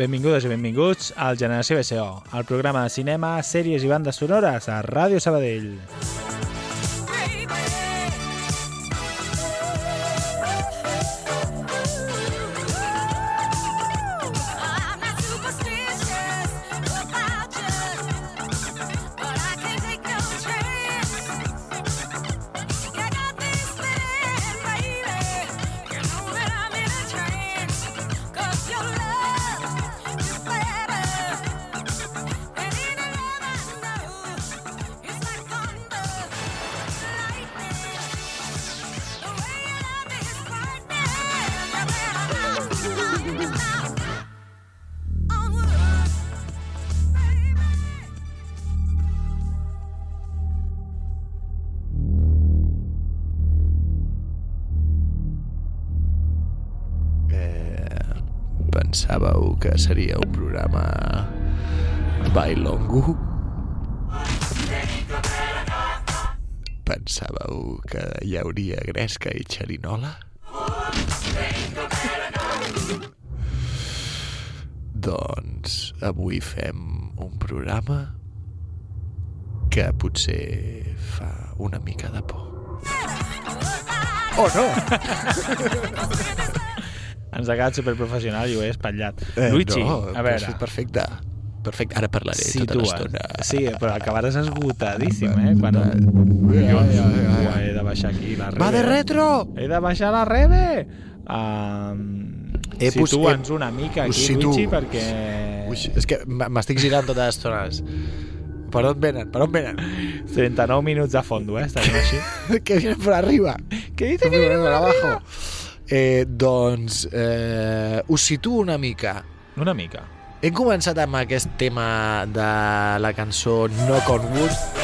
Benvingudes i benvinguts al Generació BSO, el programa de cinema, sèries i bandes sonores a Ràdio Sabadell. Hauria gresca i xerinola? Doncs avui fem un programa que potser fa una mica de por. Oh, no! Ens ha quedat superprofessional i ho he espatllat. Luigi, no, a veure, perfecte. Perfecte, ara parlaré tota situes. l'estona. Sí, però acabaràs esgotadíssim, eh? Quan jo ja, ja, ja. Baixar aquí la rebe. Va de retro! He de baixar la rebe! Um, He pos- Situa'ns he- una mica aquí, situo. Luigi, perquè... Ui, és que m'estic girant totes les estones. Per on venen? Per on venen? 39 minuts de fondo, eh? Estarem així. que vienen por arriba. Què dice que viene por abajo? Eh, doncs, eh, us situo una mica. Una mica. Hem començat amb aquest tema de la cançó Knock on Wood.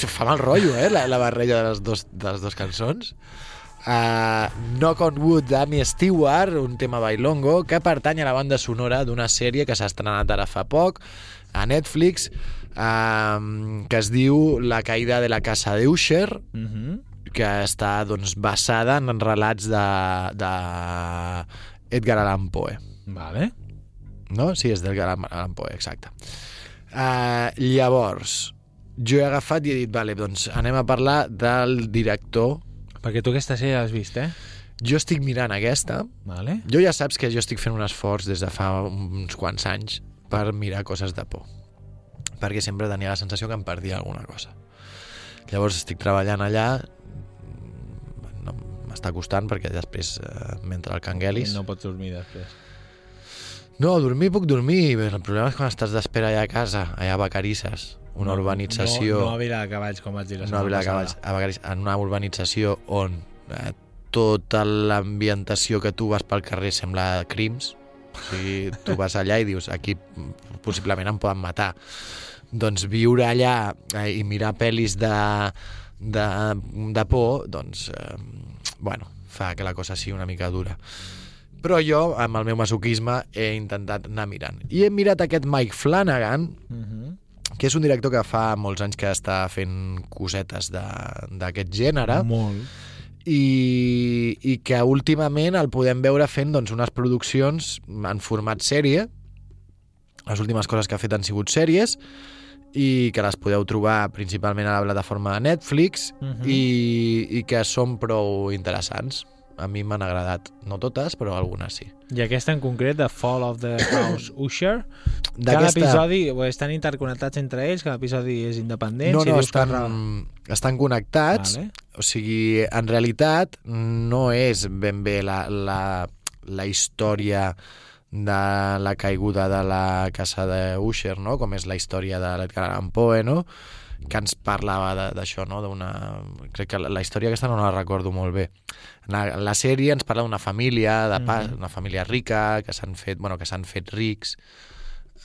Hòstia, fa mal rotllo, eh, la, la barreja de les, dos, de les dues cançons. Uh, Knock on Wood d'Amy Stewart, un tema bailongo, que pertany a la banda sonora d'una sèrie que s'ha estrenat ara fa poc a Netflix, uh, que es diu La caïda de la casa d'Usher, Uh -huh. que està doncs, basada en relats de, de Edgar Allan Poe. Vale. No? Sí, és d'Edgar Allan Poe, exacte. Uh, llavors, jo he agafat i he dit, vale, doncs anem a parlar del director. Perquè tu aquesta sèrie l'has vist, eh? Jo estic mirant aquesta. Vale. Jo ja saps que jo estic fent un esforç des de fa uns quants anys per mirar coses de por. Perquè sempre tenia la sensació que em perdia alguna cosa. Llavors estic treballant allà, no, m'està costant perquè després eh, m'entra el canguelis. No pots dormir després. No, dormir puc dormir, el problema és quan estàs d'espera allà a casa, allà a Vacarisses, una urbanització... No, no a Viladecavalls, com vaig dir la no a setmana Viladecavalls, passada. a Vacarisses, en una urbanització on eh, tota l'ambientació que tu vas pel carrer sembla crims, o sigui, tu vas allà i dius, aquí possiblement em poden matar. Doncs viure allà eh, i mirar pel·lis de, de, de por, doncs, eh, bueno, fa que la cosa sigui una mica dura. Però jo, amb el meu masoquisme, he intentat anar mirant. I he mirat aquest Mike Flanagan, Mhm. Que és un director que fa molts anys que està fent cosetes d'aquest gènere Molt. i, i que últimament el podem veure fent doncs, unes produccions en format sèrie. Les últimes coses que ha fet han sigut sèries i que les podeu trobar principalment a la plataforma de Netflix Mhm. i, i que són prou interessants. A mi m'han agradat, no totes, però algunes sí. I aquesta en concret, The Fall of the House Usher, cada episodi o estan interconnectats entre ells, cada episodi és independent. No, si no, dius que estan, re- estan connectats. Vale. O sigui, en realitat no és ben bé la, la, la història de la caiguda de la casa de Usher, no? com és la història de l'Edgar Allan Poe, no? Que ens parlava d'això, no? d'una... Crec que la, la història aquesta no la recordo molt bé. La, la sèrie ens parla d'una família, de pa, Mhm. una família rica, que s'han fet, bueno, que s'han fet rics,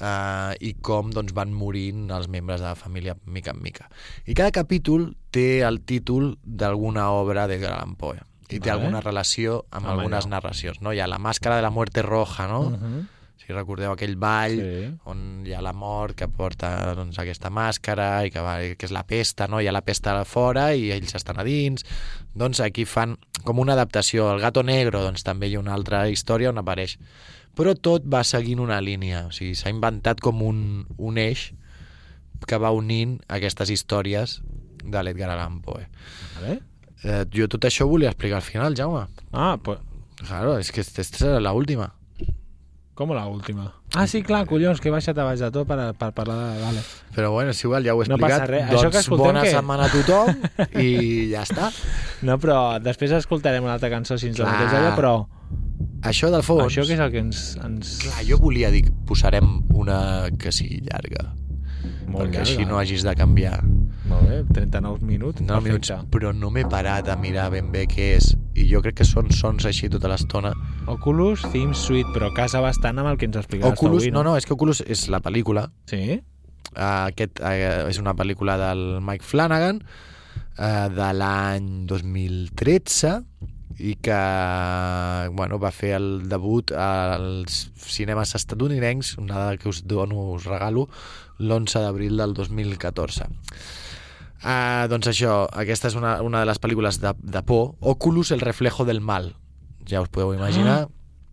eh, i com doncs, van morint els membres de la família mica en mica. I cada capítol té el títol d'alguna obra de Allan Poe i té Vale. alguna relació amb Home, algunes allò. narracions. No? Hi ha la màscara de la muerte roja, no? Mhm. Si recordeu aquell ball Sí. on hi ha la mort que porta doncs, aquesta màscara i que, va, que és la pesta, no? Hi ha la pesta a fora i ells estan a dins. Doncs aquí fan com una adaptació. El gato negro doncs, també hi ha una altra història on apareix. Però tot va seguint una línia. O sigui, s'ha inventat com un, un eix que va unint aquestes històries de l'Edgar Allan Poe. Vale. Eh, jo tot això ho volia explicar al final, Jaume. Ah, pues, Claro, és que esta és la última. Com la última? Ah, sí, clar, collons, que he baixat a baix de tot per, per parlar de... Vale. Però bueno, és igual, ja ho he No explicat. passa res. Doncs Això que escoltem bona què? setmana a tothom i ja està. No, però després escoltarem una altra cançó si ens la Clar. metes allà, però Això del fons... això que és el que ens... ens... Clar, jo volia dir, posarem una que sigui llarga, Molt perquè llarga. així no hagis de canviar. Molt bé, 39 minuts. No minuts, perfecte. però no m'he parat a mirar ben bé què és. Jo crec que són sons així tota l'estona. Oculus Theme Suite, però casa bastant amb el que ens explicaràs Oculus, avui, no, no, és que Oculus és la pel·lícula. Sí? Uh, aquest uh, és una pel·lícula del Mike Flanagan uh, de l'any 2013 i que bueno, va fer el debut als cinemes estatunidencs, una dada que us dono, us regalo, l'11 d'abril del 2014. Uh, doncs això, aquesta és una, una de les pel·lícules de, de por. Oculus, el reflejo del mal. Ja us podeu imaginar.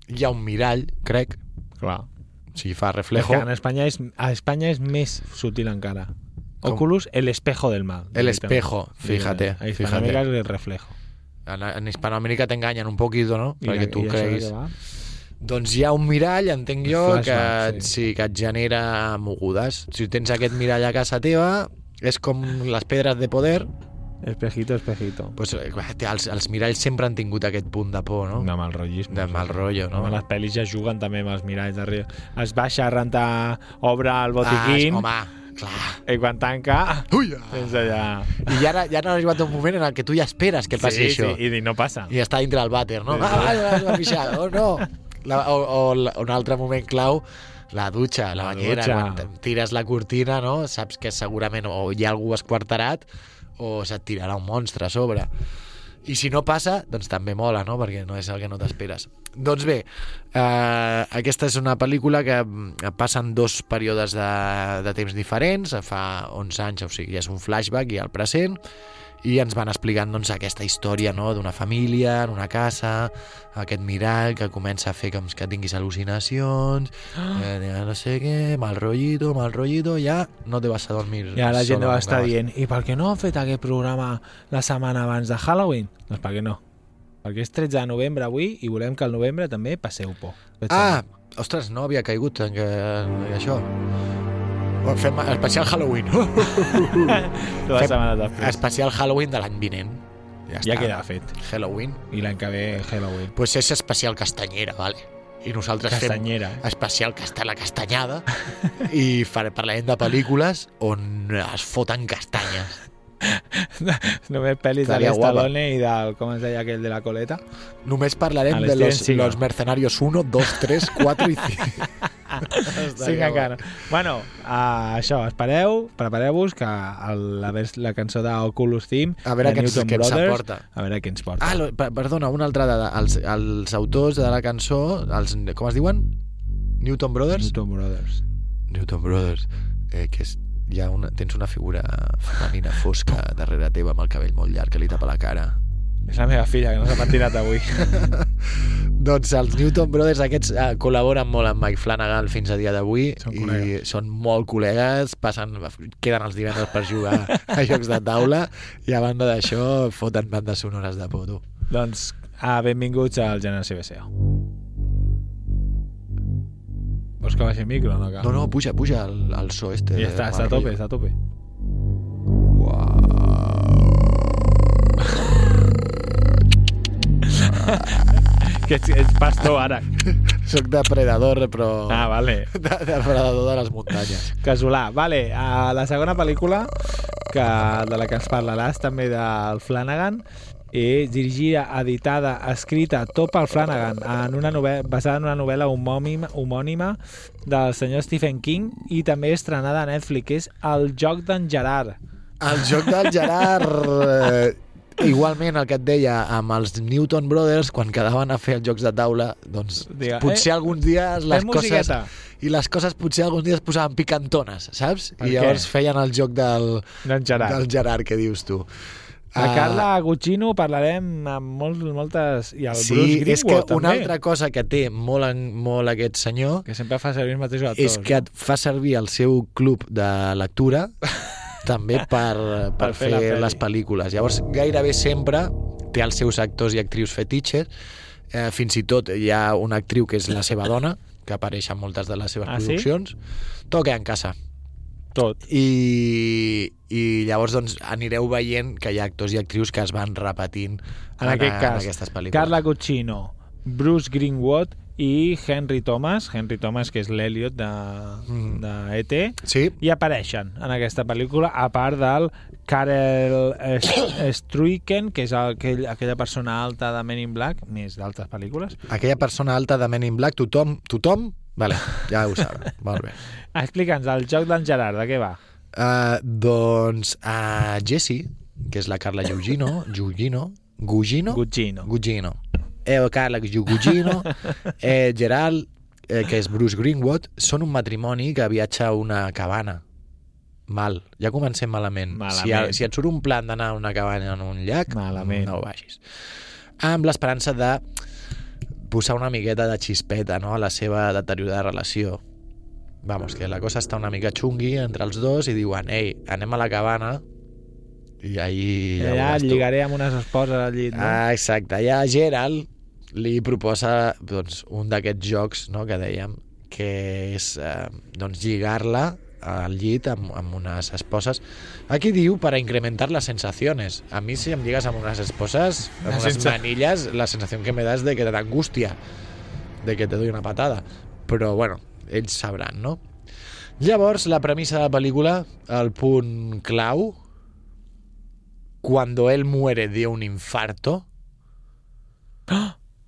Hi ha un mirall, crec, Clar. sigui, fa reflejo. que en Espanya és, a Espanya és més sutil encara. Com? Oculus, el espejo del mal. El espejo, fíjate, A Hispanoamérica és el reflejo. En, en Hispanoamèrica t'enganyen un poquito, no? I Perquè la- tu creguis... Doncs hi ha un mirall, entenc jo, que, sí. sí. que et genera mogudes. Si tens aquest mirall a casa teva, és com les pedres de poder, Espejito, espejito. pues, eh, té- els, els miralls sempre han tingut aquest punt de por, no? De mal rotllisme. De mal rotllo, no? Home, les pel·lis ja juguen també amb els miralls darrere. Es baixa a rentar, obre el Ah, botiquín home, clar. i quan tanca Ui, ah. tens allà... I ja, ja ha arribat un moment en el que tu ja esperes que passi sí, això. sí, i no passa. i està dintre del vàter, no? Sí, sí. Ah, ah, la pixada, oh no! La, o, o la- un altre moment clau, la dutxa, la, La banyera, dutxa. quan tires la cortina, no? Saps que segurament o hi ha algú esquarterat o se't tirarà un monstre a sobre. I si no passa, doncs també mola, no? Perquè no és el que no t'esperes. Doncs bé, eh, aquesta és una pel·lícula que mm, passen dos períodes de, de temps diferents, fa 11 anys, o sigui, és un flashback i el present, i ens van explicant doncs, aquesta història no? d'una família, en una casa, aquest mirall que comença a fer com que tinguis al·lucinacions, eh, no sé què, mal rollito, mal rollito, ja no te vas a dormir. Ara la gent va estar dient i per què no han fet aquest programa la setmana abans de Halloween? Doncs per què no? Perquè és 13 de novembre avui i volem que al novembre també passeu por. Ah, ostres, no havia caigut en, que, en això. Fem especial Halloween. Dues setmanes després. especial Halloween de l'any vinent. Ja, Ja està. queda fet. Halloween. I l'any que ve Halloween. Pues és especial castanyera, vale? I nosaltres Castanyera. fem especial casta la castanyada i parlarem de pel·lícules on es foten castanyes. Només pel·lis de l'Estalone i del, com es deia aquell de la coleta. Només parlarem de los, Seagal. los mercenarios 1, 2, 3, 4 i 5. Cinc encara. Bueno, uh, això, espereu, prepareu-vos que el, la, la cançó d'Oculus Theme A veure què ens- què ens aporta. A veure què ens porta. Ah, lo, per- perdona, una altra dada. Els, els autors de la cançó, els, com es diuen? Newton Brothers? Newton Brothers. Newton Brothers, eh, que és, hi ha una, tens una figura femenina fosca darrere teva amb el cabell molt llarg que li tapa la cara. És la meva filla, que no s'ha pentinat avui. Doncs els Newton Brothers aquests eh, col·laboren molt amb Mike Flanagan fins a dia d'avui i col·legues. són molt col·legues, passen, queden els divendres per jugar a jocs de taula i a banda d'això foten bandes sonores de poto. doncs, ah, benvinguts al Generació BCO. Vols que baixi el micro no cal? No, no, puja, puja el, el so este. Ja està, està a tope, està a tope. que ets, ets pastor ara. Soc depredador, però... Ah, vale. de, depredador de les muntanyes. Casolà. Vale, a la segona pel·lícula que, de la que ens parlaràs també del Flanagan és dirigida, editada, escrita tot pel Flanagan en una novel·la, basada en una novel·la homònima, homònima del senyor Stephen King i també estrenada a Netflix, és El joc d'en Gerard. El joc del Gerard... Eh, igualment, el que et deia, amb els Newton Brothers, quan quedaven a fer els jocs de taula, doncs Diga, potser eh, alguns dies les coses... musiqueta. I les coses potser alguns dies posaven picantones, saps? Per I llavors què? feien el joc del, D'en Gerard. del Gerard, que dius tu. La Ah, Carla Guccino parlarem amb molts, moltes... I el Sí, Bruce és que Greenwood, una també, altra cosa que té molt, en, molt aquest senyor que sempre fa servir els mateixos actors. és que et fa servir el seu club de lectura també per, per, Per fer fer, les pel·lícules. Llavors, gairebé sempre té els seus actors i actrius fetitxes. Eh, fins i tot hi ha una actriu que és la seva dona, que apareix en moltes de les seves Ah, sí? produccions. Tot queda en casa. Tot. I, I llavors doncs, anireu veient que hi ha actors i actrius que es van repetint En aquest cas, en aquestes pel·lícules. Carla Guccino, Bruce Greenwood i Henry Thomas, Henry Thomas que és l'Eliot de, Mm. de E.T., Sí, i apareixen en aquesta pel·lícula, a part del Karel Struiken, que és aquell, aquella persona alta de Men in Black, més d'altres pel·lícules. aquella persona alta de Men in Black, tothom, tothom? Vale, ja ho saben, molt bé. Explica'ns, el joc d'en Gerard, de què va? Uh, doncs a uh, Jessie, que és la Carla Gugino, Gugino, Gugino, Guccino. Gugino. Eh, Carla Gugino, eh, Gerald, eh, que és Bruce Greenwood, són un matrimoni que viatja a una cabana. Mal, ja comencem malament. Malament. Si, a, si et surt un plan d'anar a una cabana en un llac, Malament. no ho vagis. Amb l'esperança de posar una miqueta de xispeta no? a la seva deteriorada relació. Vamos, que la cosa està una mica xungui entre els dos i diuen, ei, anem a la cabana i ahí ja, veuràs tu. lligaré amb unes esposes al llit, no? Ah, exacte. Ja Gerald li proposa doncs, un d'aquests jocs no, que dèiem, que és eh, doncs, lligar-la al llit amb, amb unes esposes. Aquí diu para incrementar las sensaciones. A mi si em lligues amb unes esposes, amb La unes sensa- manillas, la sensació que me da és de que te da angústia, de que te doy una patada. Però, bueno, ells sabran, no? Llavors, la premissa de la pel·lícula, el punt clau, cuando él muere de un infarto,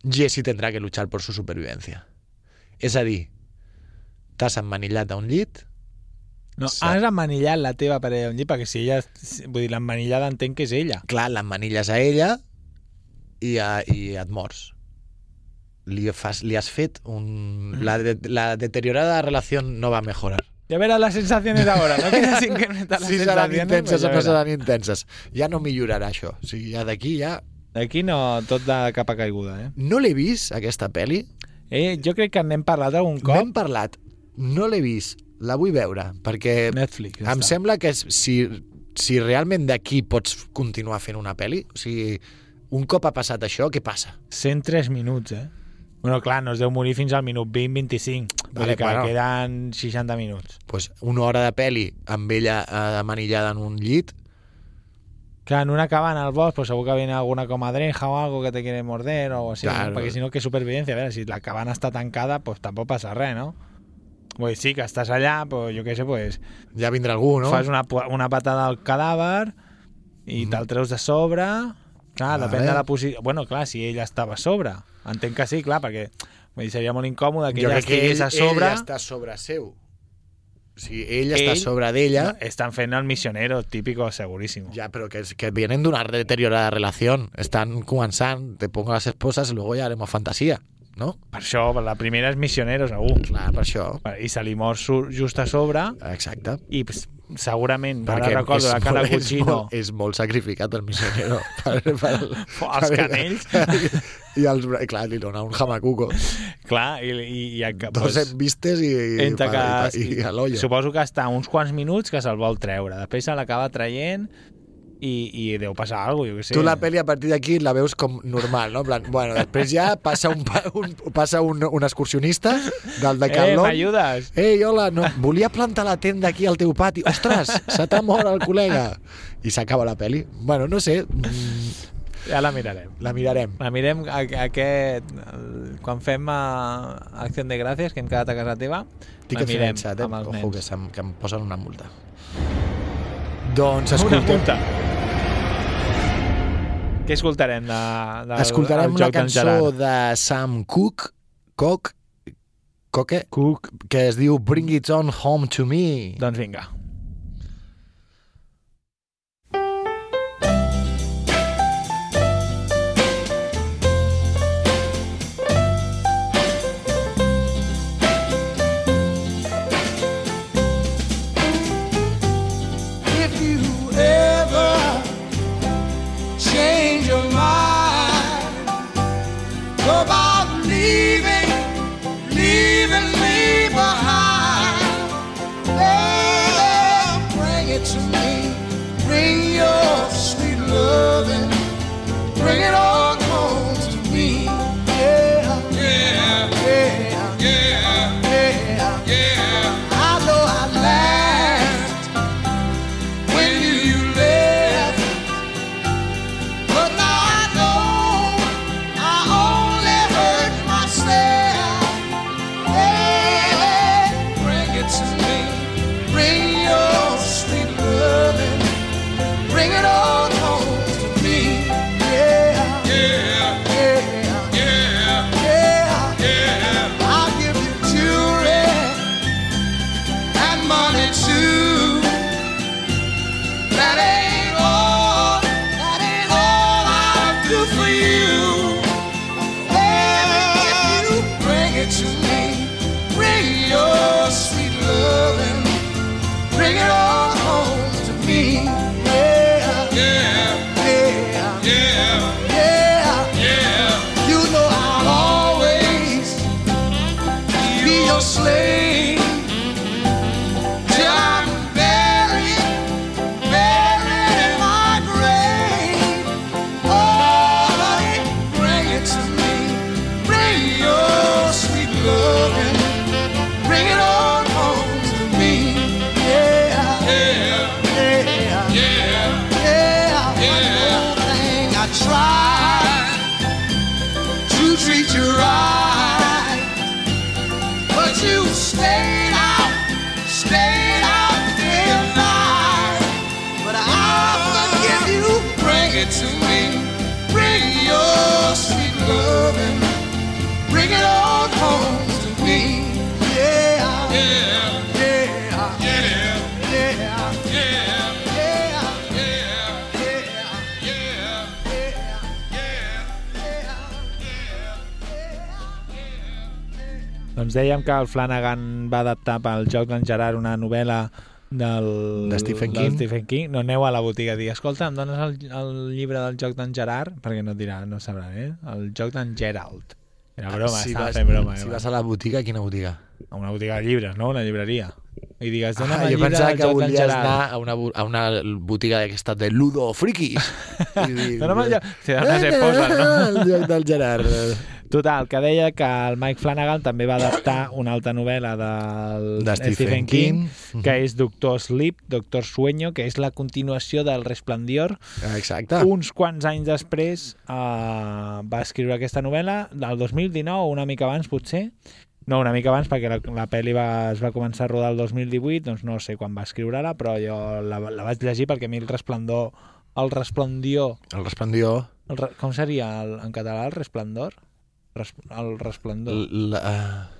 Jesse tendrá que luchar por su supervivencia. És a dir, t'has emmanillat a un llit, No, Sí. has emmanillat la teva parella d'un llit, perquè si ella... Vull dir, l'emmanillada entenc que és ella. clar, l'emmanilles a ella i, a, i et mors. Li, fas, li has fet un... La, de, la deteriorada relación no va a mejorar. Ya verás las sensaciones ahora, no quieres incrementar las Si seran sensaciones. intenses pues o no seran intenses. Ja no millorarà això. O sigui, ja d'aquí ja... Aquí no, tot de capa caiguda, eh? No l'he vist, aquesta pel·li. eh? Jo crec que n'hem parlat algun N'hem cop. parlat. No l'he vist. La vull veure, perquè Netflix, ja em està. sembla que si, si realment d'aquí pots continuar fent una pel·li, o sigui, un cop ha passat això, què passa? 103 minuts, eh? Bueno, clar, no es deu morir fins al minut 20-25. Vull Vale, que bueno. queden 60 minuts. Pues una hora de pel·li amb ella eh, amanillada en un llit, Que en una cabana al bosc, pues segur que viene alguna comadreja o algo que te quiere morder o así, Claro. ¿no? perquè si no, que supervivencia. A veure, si la cabana està tancada, pues tampoc passa res, no? Dir, sí, que estàs allà, pues jo què sé, pues ja vindrà algú, no? fas una, una patada al cadàver i te'l treus de sobre clar, Vale. depèn de la posició bueno, clar, si ella estava a sobre entenc que sí, clar, perquè Vull dir, seria molt incòmode que jo ella que ell, estigués a sobre... ell està sobre seu. O sigui, ell, està a sobre d'ella, No, estan fent el missionero típico, segurísimo. ya, pero que, que vienen de una deteriorada relación. Están comenzando, te pongo las esposas y luego ya haremos fantasía, no? Per això, la primera és missionero, segur. Clar, per això. I se li mor just a sobre Exacte. i segurament, Perquè ara recordo la cara molt, és, molt, és molt sacrificat el missionero. per, per, Els canells. I, els, i clar, li dona un jamacuco. clar, i, i, i Dos envistes i, i, entre que, i, i, i a l'ollo. suposo que està uns quants minuts que se'l vol treure, després se l'acaba traient i, i deu passar alguna cosa, jo què sé. Tu la pel·li a partir d'aquí la veus com normal, no? En plan, bueno, després ja passa un, un, passa un, un excursionista del de Eh, Carlón. m'ajudes? Ei, hola, no, volia plantar la tenda aquí al teu pati. Ostres, se t'ha mort el col·lega. I s'acaba la pel·li. Bueno, no sé, mm, Ja la mirarem. la mirarem. La mirem a, a aquest... Quan fem uh, Acció de Gràcies, que hem quedat a casa teva, Estic la mirem eh? amb els Ojo, que, nens. se'm, que em posen una multa. Doncs Una escoltem, multa. Què escoltarem de, de, escoltarem d'en cançó de Sam Cooke, Cook, Coque, Cook. que es diu Bring It On Home To Me. Doncs vinga. If to me. Bring your sweet loving. Bring it on to. Yeah, yeah, yeah, yeah, yeah, yeah. Doncs dèiem que el Flanagan va adaptar pel joc d'en Gerard una novel·la del, de Stephen King. Stephen King. No aneu a la botiga a dir, escolta, em dones el, el llibre del joc d'en Gerard? Perquè no et dirà, no sabrà, eh? El joc d'en Gerald. Era broma, si estava vas, fent broma. si eh, vas a la botiga, quina botiga? a una botiga de llibres, no? Una llibreria. I digues, dona'm Ah, jo pensava que volies Gerard. anar a una, a una botiga d'aquesta de Ludo Frikis. I dir, Dona'm el joc... Si no se posen, no? El joc del Gerard. Total, que deia que el Mike Flanagan també va adaptar una altra novel·la del De Stephen King. que és Doctor Sleep, Doctor Sueño, que és la continuació del Resplendior. Exacte. Uns quants anys després eh, va escriure aquesta novel·la, del 2019 o una mica abans, potser. No, una mica abans, perquè la, la pel·li va, es va començar a rodar el 2018, doncs no sé quan va escriure-la, però jo la, la vaig llegir perquè a mi el resplendor, el resplendió, El resplendió. el, com seria el, en català el resplendor? Res, el resplendor. L- la-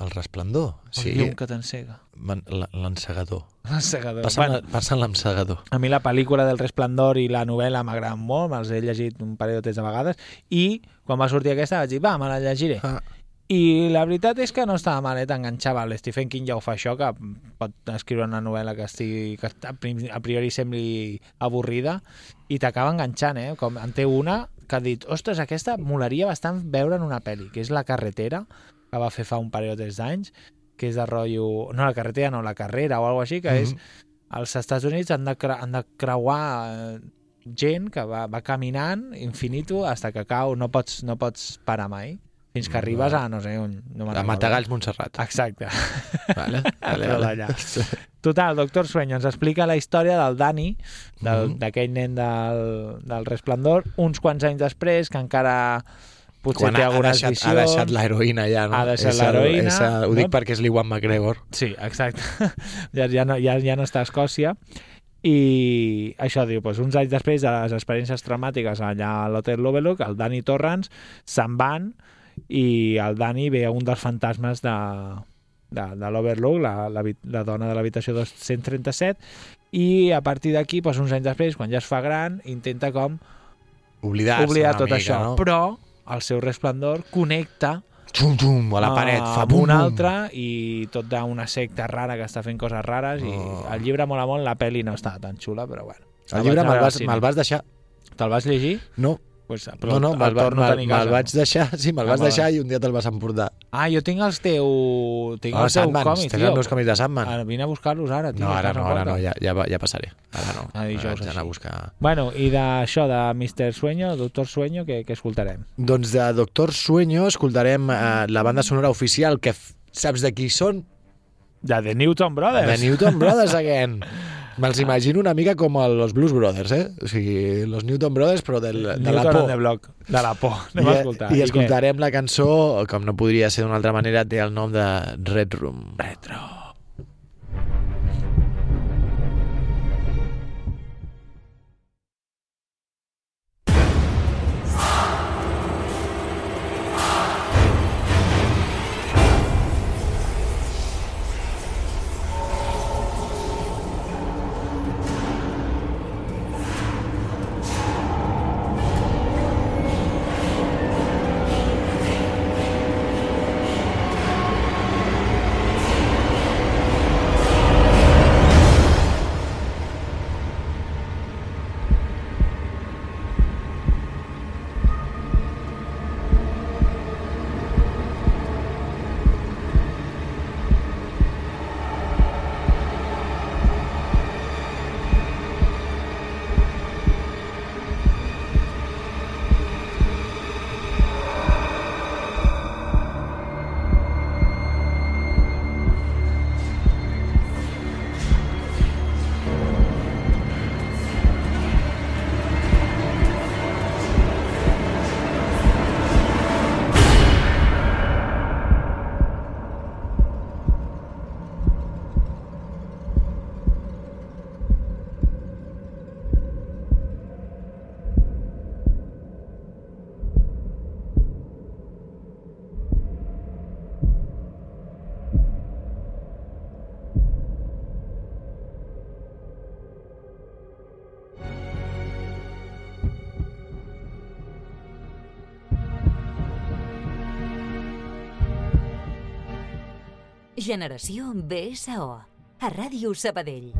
el resplendor. Sí. Sí, El llum que t'encega. L'encegador. L'encegador. Passa, Bueno, l'encegador. a mi la pel·lícula del Resplendor i la novel·la m'agraden molt, me'ls he llegit un parell de temps de vegades, i quan va sortir aquesta vaig dir, va, me la llegiré. Ah. I la veritat és que no estava mal, eh? t'enganxava. El Stephen King ja ho fa això, que pot escriure una novel·la que, estigui, que a priori sembli avorrida, i t'acaba enganxant, eh? Com en té una que ha dit, ostres, aquesta molaria bastant veure en una pel·li, que és La carretera, que va fer fa un parell o tres d'anys, que és de rotllo... No, la carretera, no, la carrera o alguna així, que mm -hmm. és als Estats Units han de, cre han de creuar eh, gent que va, va caminant infinito hasta que cau, no pots, no pots parar mai fins que arribes a no sé on no A. Matagalls, Montserrat. exacte Vale, vale, vale. total, Doctor Sueño ens explica la història del Dani Mhm. d'aquell nen del, del Resplendor uns quants anys després que encara potser Quan té ha, ha, algunes deixat, visions ha deixat l'heroïna ja, no? Ha deixat l'heroïna, Ho dic no? perquè és l'Iwan McGregor. Sí, exacte. ja, ja, no, ja, ja no està a Escòcia. I això diu, doncs, uns anys després de les experiències traumàtiques allà a l'Hotel Lovelock, el Dani Torrance se'n van i el Dani ve a un dels fantasmes de, de, de l'Overlook, la, la, la dona de l'habitació 237, i a partir d'aquí, doncs, uns anys després, quan ja es fa gran, intenta com oblidar una tot mica, això. no? Però el seu resplendor connecta Xum, xum, a la paret, a- fa bum, una bum. altra i tot d'una secta rara que està fent coses rares i Oh. el llibre mola molt, la pel·li no està tan xula, però bueno. El llibre me'l vas, me'l vas deixar... Te'l vas llegir? No, Pues, no, però no, el me'l tenir a me'l casa. vaig deixar, sí, me'l Ah, vas deixar i un dia te'l vas emportar. Ah, jo tinc els teu... Tinc Ah, els Sandman, còmics, tens tio. els meus còmics de Sandman. Ara, vine a buscar-los ara, tio. No, ara no, ara no, ja, ja, ja passaré. Ara no. Ah, dijous d'anar a buscar... Bueno, i d'això, de Mr. Sueño, Doctor Sueño, què, què escoltarem? Doncs de Doctor Sueño escoltarem eh, la banda sonora oficial que saps de qui són? De The Newton Brothers. De Newton Brothers again. Me'ls imagino una mica com el- los Blues Brothers, eh? O sigui, los Newton Brothers, però del, de la Newton por. on the Block. De la por. Anem a escoltar. I, I què? escoltarem la cançó, com no podria ser d'una altra manera, té el nom de Red Room. Retro. Generació BSO. A Ràdio Sabadell.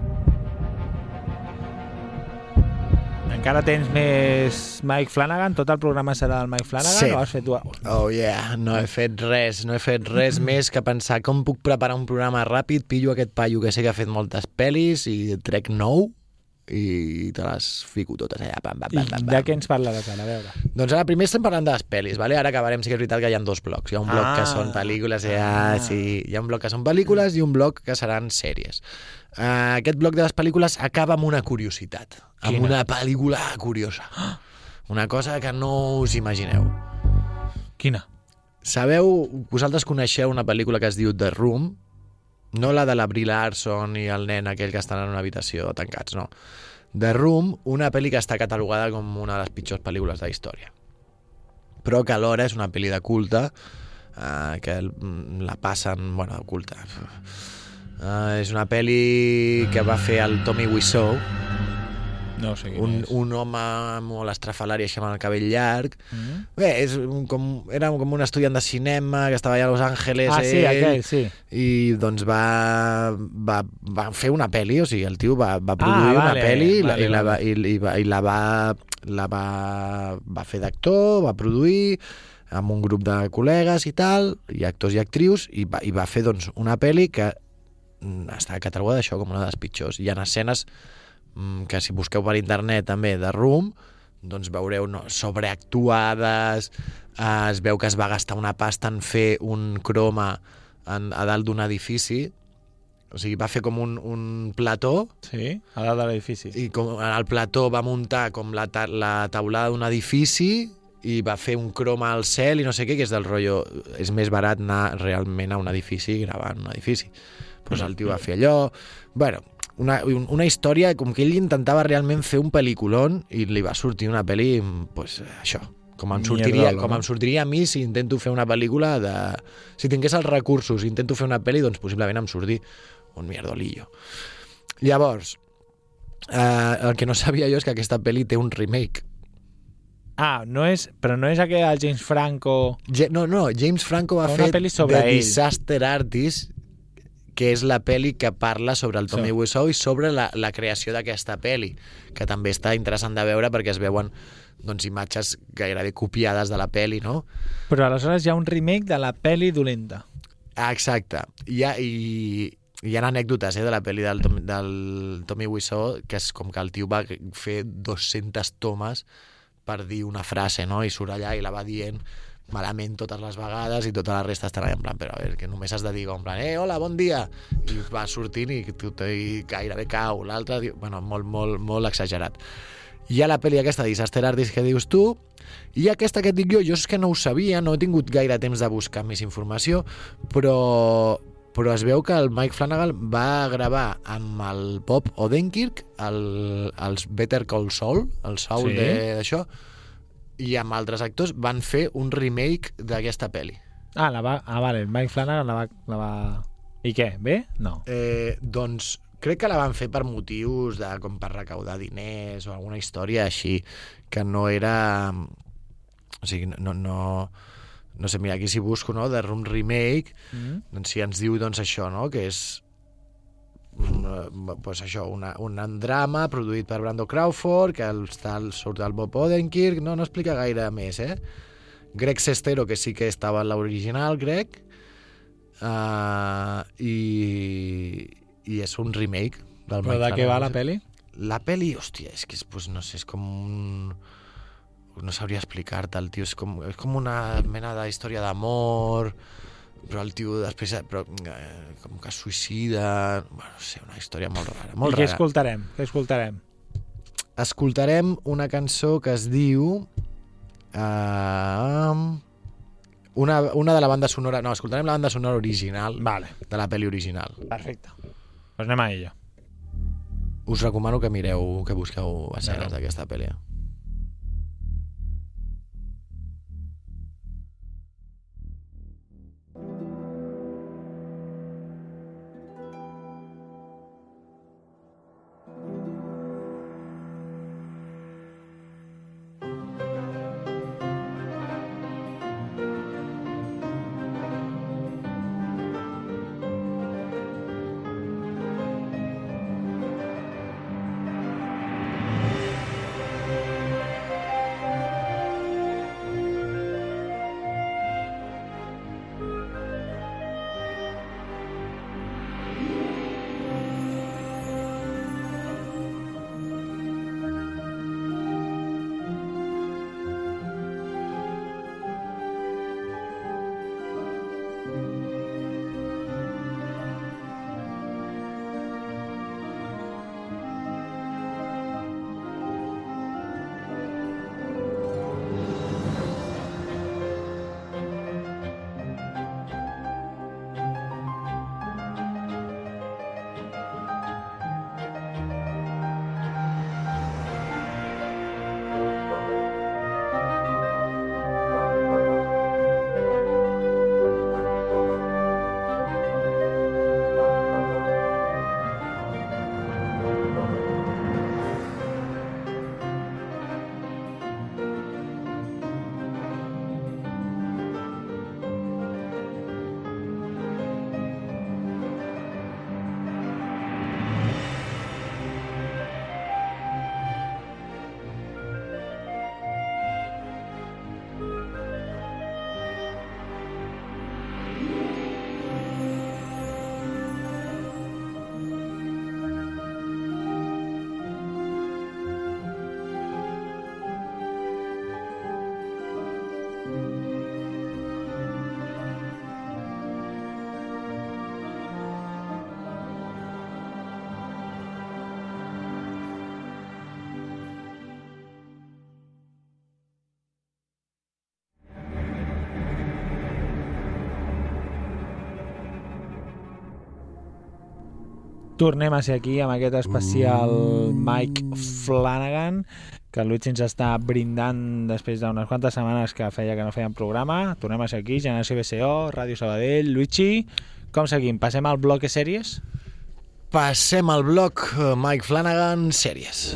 Encara tens més Mike Flanagan? Tot el programa serà del Mike Flanagan Sí. o has fet tu? Oh yeah, no he fet res, no he fet res més que pensar com puc preparar un programa ràpid, pillo aquest paio que sé que ha fet moltes pel·lis i trec nou i te les fico totes allà. Pam, pam, I pam, pam, de què ens parlaràs ara? A veure. Doncs ara primer estem parlant de les pel·lis, vale? ara acabarem, sí que és veritat que hi ha dos blocs. Hi ha un bloc Ah. que són pel·lícules, ja, sí, hi ha un bloc que són pel·lícules i un bloc que seran sèries. Uh, aquest bloc de les pel·lícules acaba amb una curiositat, amb Quina? una pel·lícula curiosa. Una cosa que no us imagineu. Quina? Sabeu, vosaltres coneixeu una pel·lícula que es diu The Room? No la de la Brie Larson i el nen aquell que estan en una habitació tancats, no. The Room, una pel·li que està catalogada com una de les pitjors pel·lícules de la història. però que alhora és una pel·li de culte, eh, que el- la passen... Bueno, de culte... Uh, és una pel·li que va fer el Tommy Wiseau, No sé un, és. un home molt estrafalari així amb el cabell llarg. Mm? Bé, és un, com, era com un estudiant de cinema que estava allà a Los Angeles Ah, sí, ell, aquell, sí. i doncs va, va, va fer una pel·li, o sigui, el tio va, va produir Ah, vale, una pel·li i la- vale, i, la, vale. i, i, va, i la va, la va, va fer d'actor, va produir amb un grup de col·legues i tal, i actors i actrius, i va, i va fer doncs, una pel·li que mm, està catalogada això com una de les pitjors. Hi ha escenes que si busqueu per internet també de Room, doncs veureu no, sobreactuades, eh, es veu que es va gastar una pasta en fer un croma en, a dalt d'un edifici, o sigui, va fer com un, un plató Sí, a dalt de l'edifici. i com al plató va muntar com la, ta la taulada d'un edifici i va fer un croma al cel i no sé què, que és del rotllo... És més barat anar realment a un edifici i gravar en un edifici. Doncs el tio va fer allò... Bueno, una, un- una història com que ell intentava realment fer un pel·lículon i li va sortir una pel·li, pues, això, com em, sortiria, com em sortiria a mi si intento fer una pel·lícula de... Si tingués els recursos i intento fer una pel·li, doncs possiblement em surti un mierdolillo. Llavors, eh, el que no sabia jo és que aquesta pel·li té un remake. Ah, no és, però no és aquell del James Franco... Ja, no, no, James Franco va Una fer The ell. Disaster Artist, que és la pel·li que parla sobre el Tommy Sí. Wiseau i sobre la, la creació d'aquesta pel·li, que també està interessant de veure perquè es veuen doncs, imatges gairebé copiades de la pel·li, no? Però aleshores hi ha un remake de la pel·li dolenta. Ah, exacte. Hi ha, i, hi ha anècdotes eh, de la pel·li del, Tom- del Tommy Wiseau, que és com que el tio va fer 200 tomes per dir una frase, no? I surt allà i la va dient malament totes les vegades i tota la resta estarà en plan, però a veure, que només has de dir en plan, eh, hola, bon dia, i va sortint i, tu, i gairebé cau, l'altre, diu- bueno, molt, molt, molt exagerat. Hi ha la pel·li aquesta, Disaster Artist, que dius tu, i aquesta que et dic jo, jo és que no ho sabia, no he tingut gaire temps de buscar més informació, però, però es veu que el Mike Flanagan va gravar amb el Bob Odenkirk el, els Better Call Saul, el Saul Sí. de- d'això, i amb altres actors van fer un remake d'aquesta pel·li. Ah, la va... ah vale, Mike Flanagan la va, la va... I què? Bé? No. Eh, doncs crec que la van fer per motius de com per recaudar diners o alguna història així, que no era... O sigui, no, no, no sé, mira, aquí si busco, no?, de Room Remake, Mm. doncs si ens diu, doncs això, no?, que és una, pues això, una, un drama produït per Brando Crawford, que el, el, surt el Bob Odenkirk, no, no explica gaire més, eh? Greg Sestero, que sí que estava en l'original, Greg, uh, i, i és un remake del Però de què va la pel·li? La peli, hòstia, és que és, pues, no sé, és com un... No sabria explicar-te, el tio és com, és com una mena de història d'amor, però el tio després però, eh, com que es suïcida... Bueno, no sé, una història molt rara, molt I què rara. escoltarem? Què escoltarem? Escoltarem una cançó que es diu... Uh, una, una de la banda sonora... No, escoltarem la banda sonora original Vale, de la pel·li original. perfecte. Pues anem a ello. Us recomano que mireu, que busqueu escenes d'aquesta pel·li. Tornem a ser aquí amb aquest especial Mike Flanagan, que el Luigi ens està brindant després d'unes quantes setmanes que feia que no feien programa. Tornem a ser aquí, Generació BCO, Ràdio Sabadell. Luigi, com seguim? Passem al bloc de sèries? Passem al bloc eh, Mike Flanagan, sèries.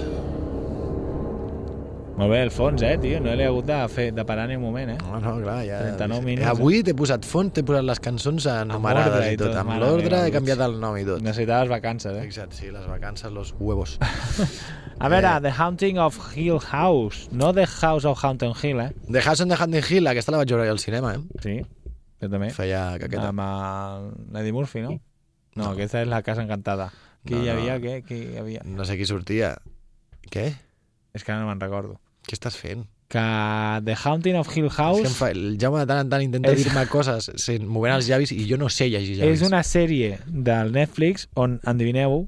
Molt bé, el fons, eh, tio? No l'he hagut de, fer, de parar ni un moment, eh? No, no, clar, ja... 39 minuts, Avui t'he posat font, t'he posat les cançons enumerades i i tot. Amb l'ordre he canviat el nom i tot. Necessitaves vacances, eh? Exacte, sí, les vacances, los huevos. A veure, Eh. The Haunting of Hill House. No The House of Haunted Hill, eh? The House on the Haunted Hill, aquesta la vaig veure al cinema, eh? Sí, jo també. Feia caqueta. Amb el Eddie Murphy, no? No, aquesta és la Casa Encantada. Qui No, hi no. havia? Què? Qui hi havia? No sé qui sortia. Què? És que ara no me'n recordo. Què estàs fent? Que The Haunting of Hill És que em House. El Jaume de tant en tant intenta És- dir-me coses sent, movent els llavis i jo no sé llegir llavis. és una sèrie del Netflix on, endevineu,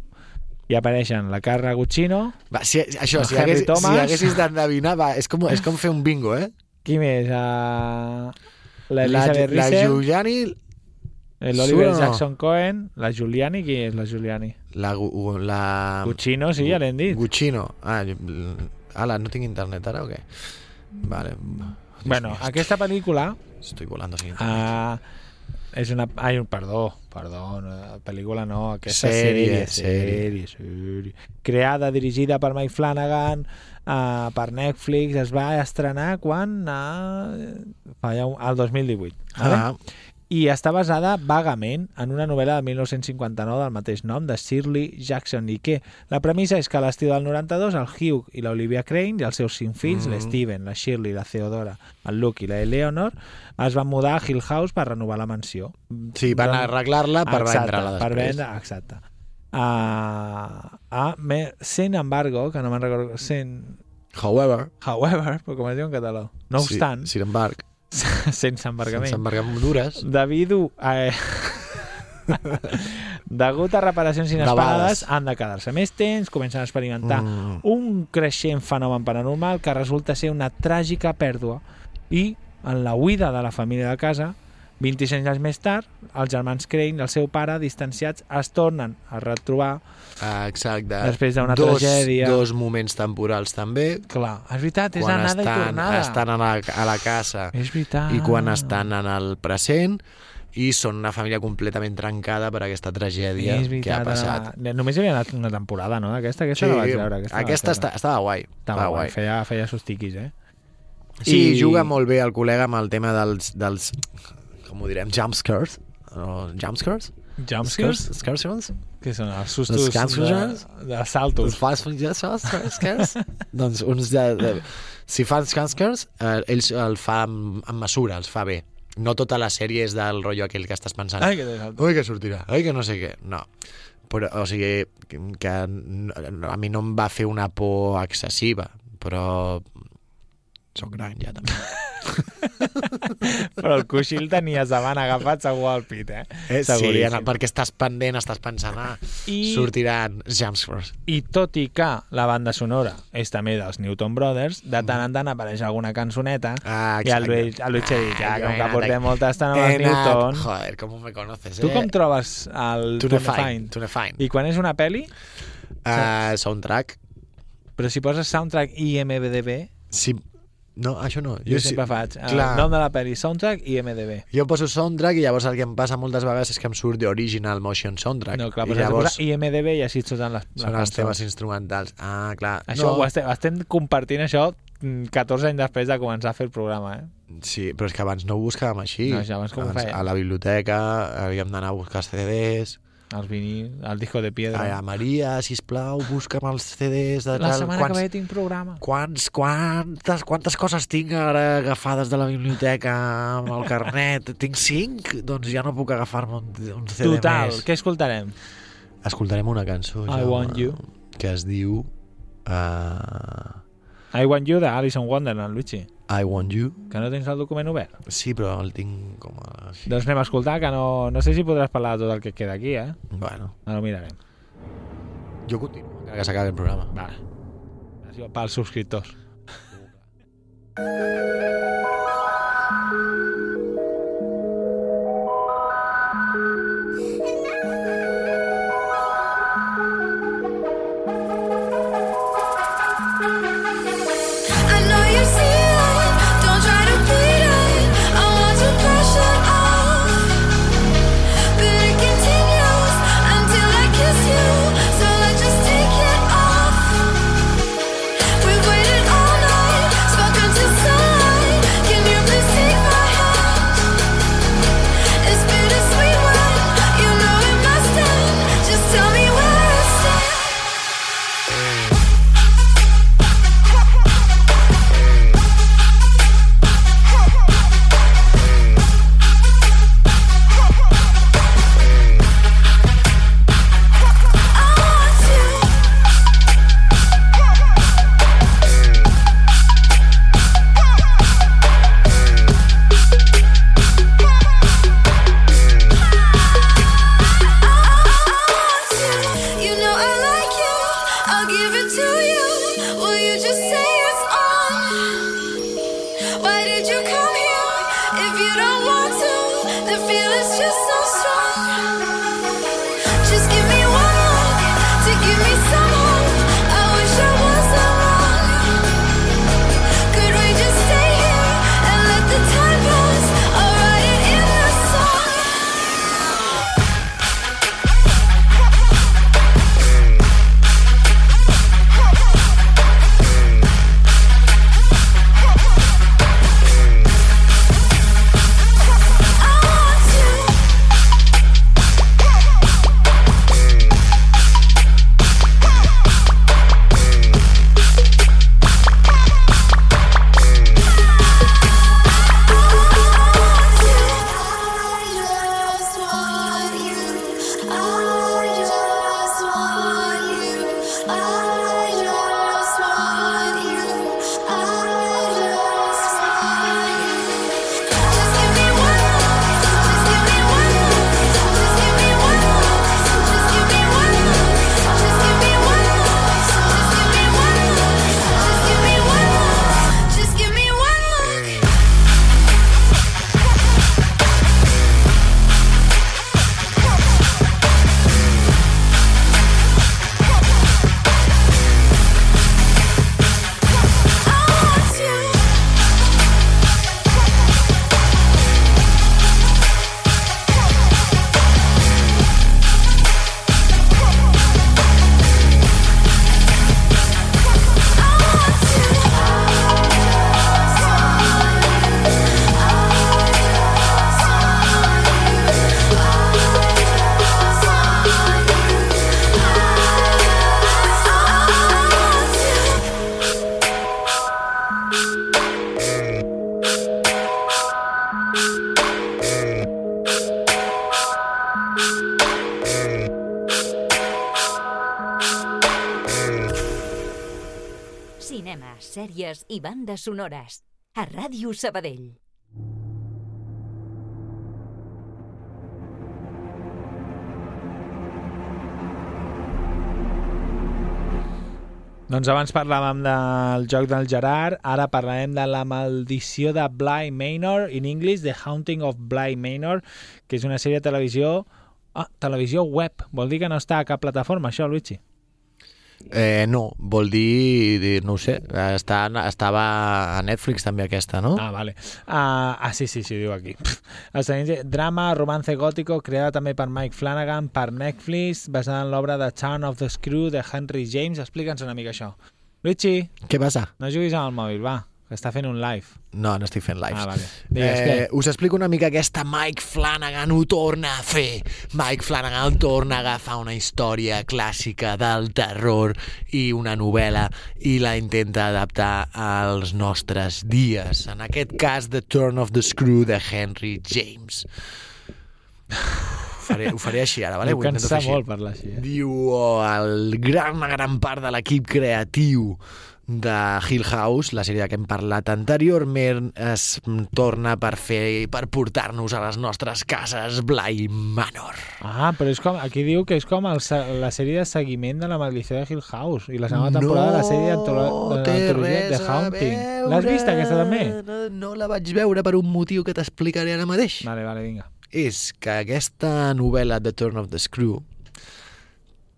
hi apareixen la Carla Guccino, Va, si, això, si, hagués, Thomas. si haguessis d'endevinar, va, és com, és com fer un bingo, eh? qui més? Uh, La, Giuliani, l'Oliver Surt o no? Jackson Cohen, la Giuliani, qui és la Giuliani? la, la... Guccino, sí, ja l'hem dit. Guccino. Ah, ala, no tinc internet ara o què? Vale. Dios Bueno, mío, aquesta pel·lícula Estoy volando sin internet. uh, és una... Ai, perdó, perdó, no, pel·lícula no, aquesta Sèrie, sèrie, sèrie, sèrie. Creada, dirigida per Mike Flanagan, uh, per Netflix, es va estrenar quan? Uh, fa ja un, al 2018. Vale? I està basada vagament en una novel·la de 1959 del mateix nom, de Shirley Jackson, i que la premissa és que a l'estiu del 92 el Hugh i l'Olivia Crane i els seus cinc fills, Mhm. l'Steven, la Shirley, la Theodora, el Luke i la Eleanor, es van mudar a Hill House per renovar la mansió. sí, van Doncs- arreglar-la per vendre-la després. Per vendre, exacte. Ah, me, sin embargo, que no me'n recordo, sin, However, however, però com es diu en català, no sí, obstant, sin embargo, sense embargament, sense embargadures, debido a... Eh, degut a reparacions inesperades, han de quedar-se més temps, comencen a experimentar Mm. un creixent fenomen paranormal que resulta ser una tràgica pèrdua. I, en la huida de la família de casa, 26 anys més tard, els germans Crane i el seu pare, distanciats, es tornen a retrobar. Ah, exacte. Després d'una tragèdia. Dos moments temporals també. Clar, és veritat, és quan anada estan, i tornada. estan a, la, a la casa És veritat. i quan estan en el present i són una família completament trencada per aquesta tragèdia que veritat, ha passat. ara- Només hi havia anat una temporada, no? D'aquesta, aquesta Sí, la vaig veure. Aquesta, aquesta veure. estava guai. Estava guai, feia, feia sos tiquis, eh? Sí, I- juga molt bé el col·lega amb el tema dels, dels com ho direm, jumpscares. O jumpscares? Jumpscares? Scares? Que són els sustos Els de, de saltos. Els fast scares? doncs uns de, de, si fan scares, eh, ells el fa amb, amb mesura, els fa bé. No tota la sèrie és del rotllo aquell que estàs pensant. Ai, que. Ui, que sortirà. Ai, que no sé què. No. Però, o sigui, que, a mi no em va fer una por excessiva, però soc gran ja també. Però el coixí el tenies davant agafat segur al pit, eh? Eh, sí, Seguríssim. perquè estàs pendent, estàs pensant, ah, I- sortiran jumpscares. I tot i que la banda sonora és també dels Newton Brothers, de tant en tant apareix alguna cançoneta Ah, i el. Luis, el Luis ha dit, ja, Ah, com que portem molta estona amb els Newton... Joder, com me conoces, eh? Tu com trobes el Tunefine, Tunefine? I quan és una peli, Uh, soundtrack. però si poses soundtrack i IMDB, Sí, no, això no. jo, sí- sempre faig el clar. nom de la peli, soundtrack i IMDB. Jo poso soundtrack i llavors el que em passa moltes vegades és que em surt d'original motion soundtrack. No, clar, I llavors posar IMDB i així et surten les, són els temes instrumentals. Ah, clar. Això no, ho estem, estem compartint això mm, 14 anys després de començar a fer el programa, eh? Sí, però és que abans no ho buscàvem així. No, això abans com ho fèiem? A la biblioteca havíem d'anar a buscar CDs. Els vinils, el disco de piedra. Ai, a Maria, sisplau, busca'm els CDs de la tal. setmana quants, que ve tinc programa. quants, quantes, quantes coses tinc ara agafades de la biblioteca amb el carnet? tinc cinc? Doncs ja no puc agafar-me un, un CD Total, més. què escoltarem? Escoltarem una cançó. I Jaume, Want You. Que es diu... Uh, I Want You de Alison Wonderland, Luigi. I Want You. Que no tens el document obert? Sí, però el tinc com a... Així. Doncs anem a escoltar, que no, no sé si podràs parlar de tot el que queda aquí, eh? Bueno, Ara ho mirarem. jo continuo, encara que s'acabi el programa. Vale. Això pels subscriptors. bandes sonores. A Ràdio Sabadell. Doncs abans parlàvem del joc del Gerard, ara parlarem de la maldició de Bly Manor, in English, The Haunting of Bly Manor, que és una sèrie de televisió... Ah, televisió web. Vol dir que no està a cap plataforma, això, Luigi? Eh, no, vol dir, dir- no ho sé, està, estava a Netflix també aquesta, no? Ah, vale. Ah, ah sí, sí, sí, diu aquí. Drama, romance gótico, creada també per Mike Flanagan, per Netflix, basada en l'obra de Charm of the Screw de Henry James. Explica'ns una mica això. Luigi, Què passa? no juguis amb el mòbil, va, està fent un live. No, no estic fent lives. Ah, vale. Digues, eh, us explico una mica aquesta Mike Flanagan ho torna a fer. Mike Flanagan torna a agafar una història clàssica del terror i una novel·la i la intenta adaptar als nostres dies. En aquest cas, The Turn of the Screw de Henry James. Ho faré, ho faré així ara, vale? Ho així. molt parlar així. Eh? Diu oh, el gran, una gran part de l'equip creatiu de Hill House, la sèrie que hem parlat anteriorment, es torna per fer per portar-nos a les nostres cases Bly Manor. Ah, però és com, aquí diu que és com el, la sèrie de seguiment de la maldició de Hill House i la segona temporada de la sèrie d'antolo- de Haunting. L'has vista, aquesta també? No, no la vaig veure per un motiu que t'explicaré ara mateix. Vale, vale, vinga. És que aquesta novel·la The Turn of the Screw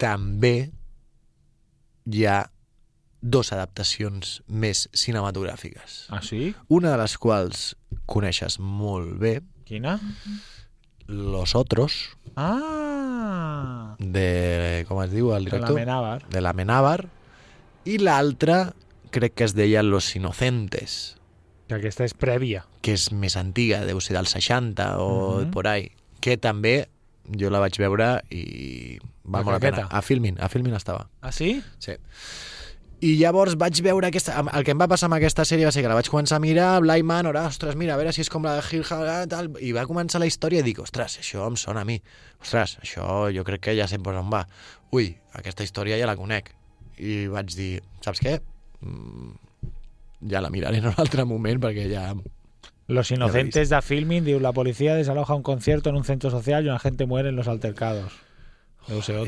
també hi ha dos adaptacions més cinematogràfiques. Ah, sí? Una de les quals coneixes molt bé, Quina? Los Otros, Ah! de... com es diu el De director? la Menábar. de la Menábar, i l'altra crec que es deia Los Inocentes, Que aquesta és prèvia. que és més antiga, deu ser dels 60 o Mhm. por ahí, que també jo la vaig veure i val La molt la pena. A Filmin, a Filmin estava. Ah, sí? Sí. I llavors vaig veure aquesta... El que em va passar amb aquesta sèrie va ser que la vaig començar a mirar, Bly Manor, ostres, mira, a veure si és com la de Hill House, tal, i va començar la història i dic, ostres, això em sona a mi. Ostres, això jo crec que ja sé per on va. Ui, aquesta història ja la conec. I vaig dir, saps què? Mm, ja la miraré en un altre moment perquè ja... Los Inocentes de Filming, diu, la policía desaloja un concierto en un centro social y una gente muere en los altercados. Otra, no?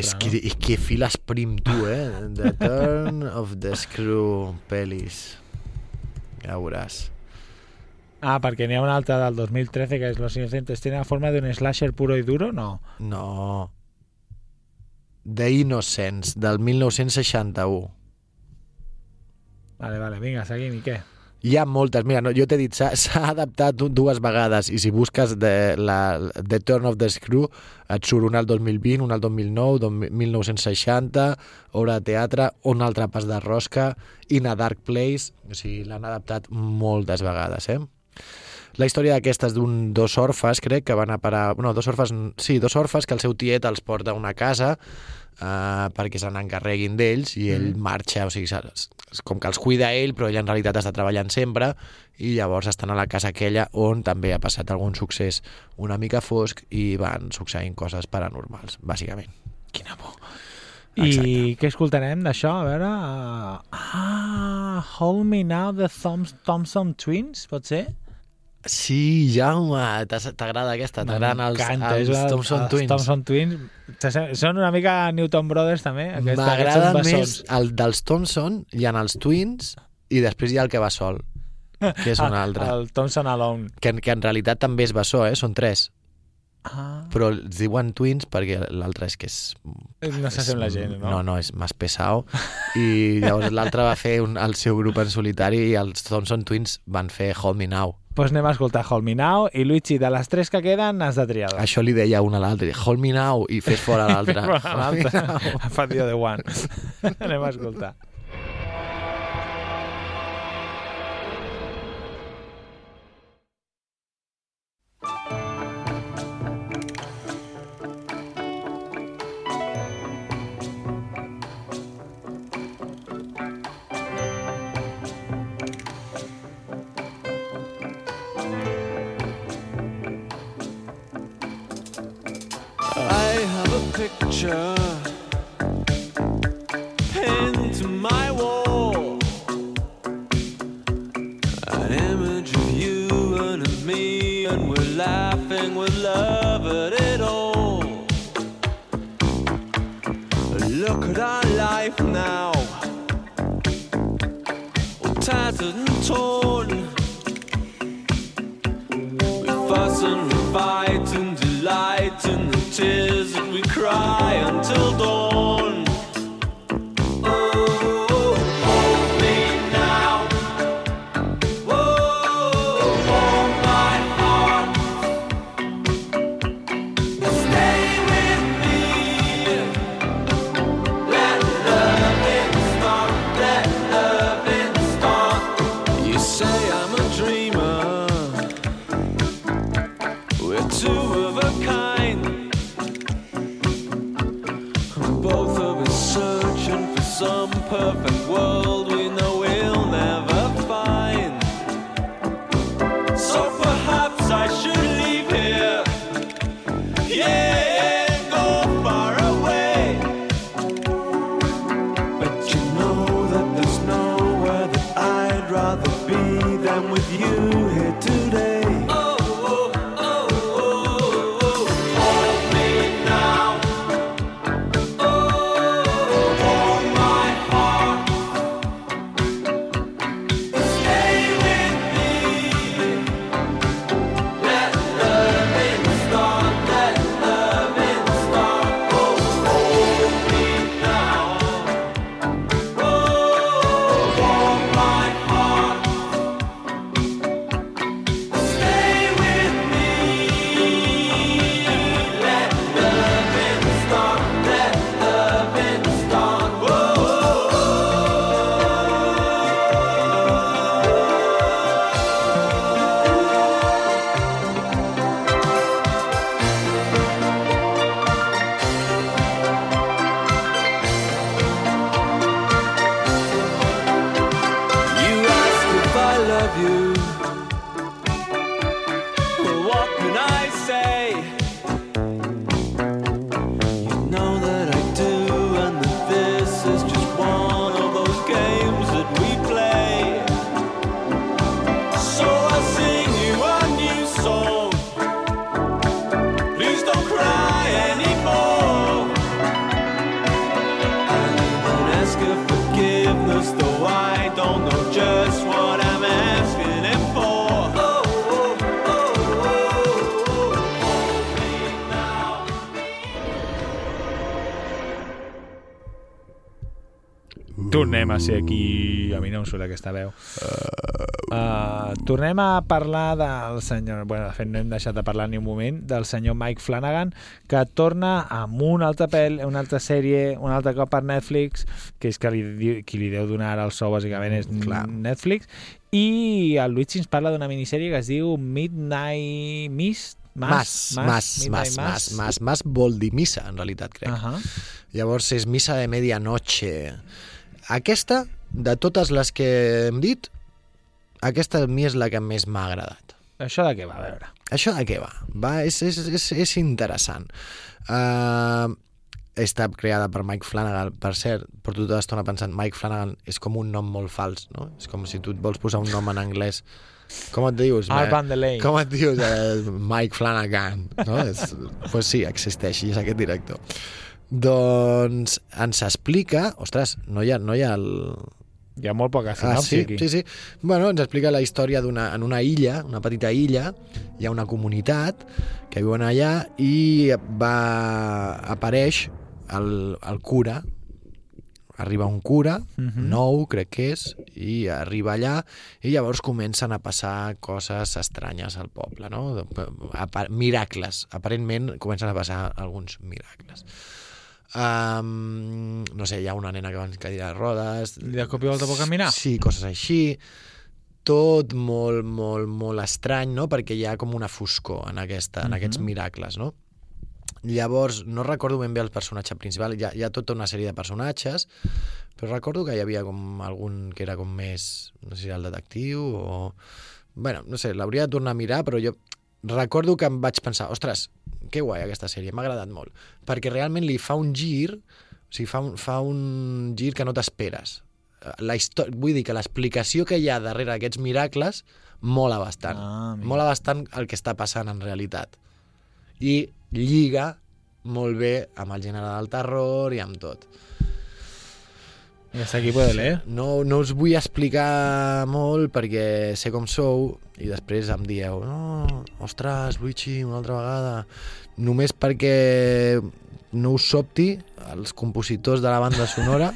que, files prim tu, eh? The Turn of the Screw, pelis. Ja veuràs. Ah, perquè n'hi ha una altra del 2013 que és Los Inocentes. Tiene la forma d'un slasher puro i duro? No. No. The Innocents, del 1961. Vale, vale, vinga, seguim. I què? Hi ha moltes. Mira, no, jo t'he dit, s'ha adaptat du- dues vegades i si busques de, la, The Turn of the Screw et surt una al 2020, una al 2009, dos mil- 1960, obra de teatre, un altre pas de rosca, In a Dark Place, o sigui, l'han adaptat moltes vegades, eh? La història d'aquesta és d'un dos orfes, crec, que van a parar... No, dos orfes... Sí, dos orfes que el seu tiet els porta a una casa eh, perquè se n'encarreguin d'ells i ell marxa, o sigui, com que els cuida ell, però ell en realitat està treballant sempre i llavors estan a la casa aquella on també ha passat algun succés una mica fosc i van succeint coses paranormals, bàsicament. Quina por. I què escoltarem d'això? A veure... Uh, ah, Hold Me Now, the Thompson Twins, pot ser? Sí, Jaume, t'agrada aquesta, t'agraden els, els la- Thompson els Twins. Thompson Twins. Són una mica Newton Brothers, també. Són més el dels Thompson, hi ha els Twins i després hi ha el que va sol, que és un altre. El Thompson Alone. Que, que en realitat també és bessó, eh? són tres. Ah. Però els diuen Twins perquè l'altre és que és... No s'assembla gens, no? No, no, és més pesau. I llavors l'altre va fer un, el seu grup en solitari i els Thompson Twins van fer Hold Me Now. Doncs pues anem a escoltar Hold Me Now i Luigi, de les tres que queden, has de triar. Això li deia un a l'altre, Hold Me Now, i fes fora l'altre. Fes fora Hold me l'altre. now. Ha partido de one. anem a escoltar. Picture pinned to my wall. An image of you and of me, and we're laughing with love at it all. Look at our life now, all tattered and torn. We fuss and we fight and delight in the tears Tornem a ser aquí... A mi no em surt aquesta veu. Uh, tornem a parlar del senyor... Bueno, de fet, no hem deixat de parlar ni un moment del senyor Mike Flanagan, que torna amb una altra pel, una altra sèrie, un altre cop per Netflix, que és que li, qui li deu donar el sou, bàsicament, és Clar. Netflix, i el Luigi ens parla d'una minissèrie que es diu Midnight Mist? Mas, mas, mas, mas, mas, mas vol dir missa, en realitat, crec. Uh -huh. Llavors és missa de medianoche. Aquesta, de totes les que hem dit, aquesta a mi és la que més m'ha agradat. Això de què va, a veure? Això de què va? va és, és, és, és interessant. Uh, està creada per Mike Flanagan. Per cert, porto tota l'estona pensant, Mike Flanagan és com un nom molt fals, no? És com si tu et vols posar un nom en anglès. Com et dius? Art Eh, Van der Lane. Com et dius? Eh, Mike Flanagan. No? És, pues sí, existeix i és aquest director. Doncs ens explica... Ostres, no hi ha, no hi ha el, Hi ha molt poca Ah, sinopsi sí, aquí. sí, sí. Bueno, ens explica la història d'una en una illa, una petita illa, hi ha una comunitat que viuen allà i va apareix el, el cura, arriba un cura, Mhm. nou crec que és, i arriba allà i llavors comencen a passar coses estranyes al poble, no? Miracles, aparentment comencen a passar alguns miracles. Um, no sé, hi ha una nena que va en cadira de rodes, Li de cop i volta pot caminar? Sí, coses així. Tot molt, molt, molt estrany, no? Perquè hi ha com una foscor en, aquesta, en Mhm. aquests miracles, no? Llavors, no recordo ben bé el personatge principal, hi ha, hi ha tota una sèrie de personatges, però recordo que hi havia com algun que era com més, no sé si era el detectiu o... bueno, no sé, l'hauria de tornar a mirar, però jo recordo que em vaig pensar, ostres, que guai aquesta sèrie, m'ha agradat molt, perquè realment li fa un gir, o sigui, fa un, fa un gir que no t'esperes. La vull dir que l'explicació que hi ha darrere d'aquests miracles mola bastant. Ah, mola bastant el que està passant en realitat. I lliga molt bé amb el gènere del terror i amb tot. Hasta aquí puede leer. No, no us vull explicar molt perquè sé com sou i després em dieu no, ostres, Luigi, una altra vegada només perquè no us sobti els compositors de la banda sonora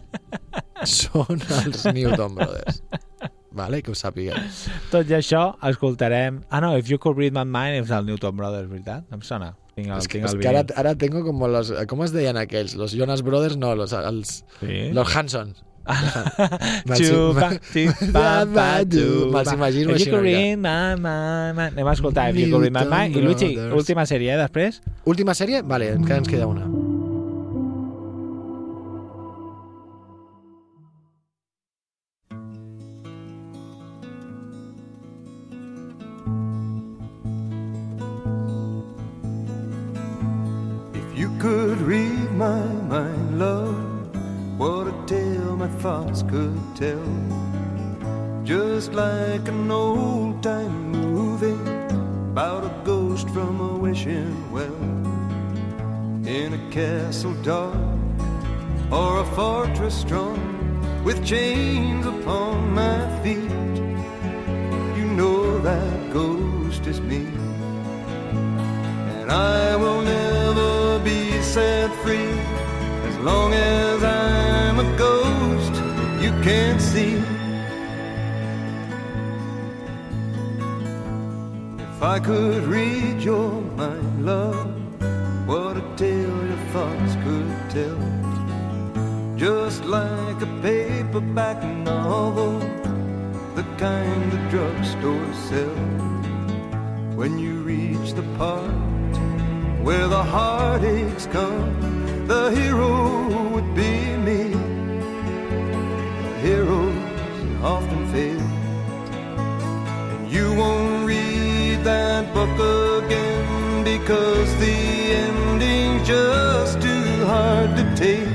són els Newton Brothers vale? que ho sàpigueu Tot i això, escoltarem... Ah, no, If You Could Read My Mind és el Newton Brothers, veritat? Em sona. Tinc el, és que, tinc és el que ara, ara tengo como los... Com es deien aquells? Los Jonas Brothers? No, los, els, Sí? los xupa. Me'ls imagino així Anem a escoltar If You Could Read My Mind. I Luigi, última sèrie, eh, després? Última sèrie? Vale, encara ens queda una. Could read my mind, love, what a tale my thoughts could tell. Just like an old time movie about a ghost from a wishing well. In a castle dark or a fortress strong with chains upon my feet. You know that ghost is me and I will never set free as long as I'm a ghost you can't see. If I could read your mind, love, what a tale your thoughts could tell. Just like a paperback novel, the kind the drugstore sells when you reach the part where the heartaches come, the hero would be me. Heroes often fail, and you won't read that book again because the ending's just too hard to take.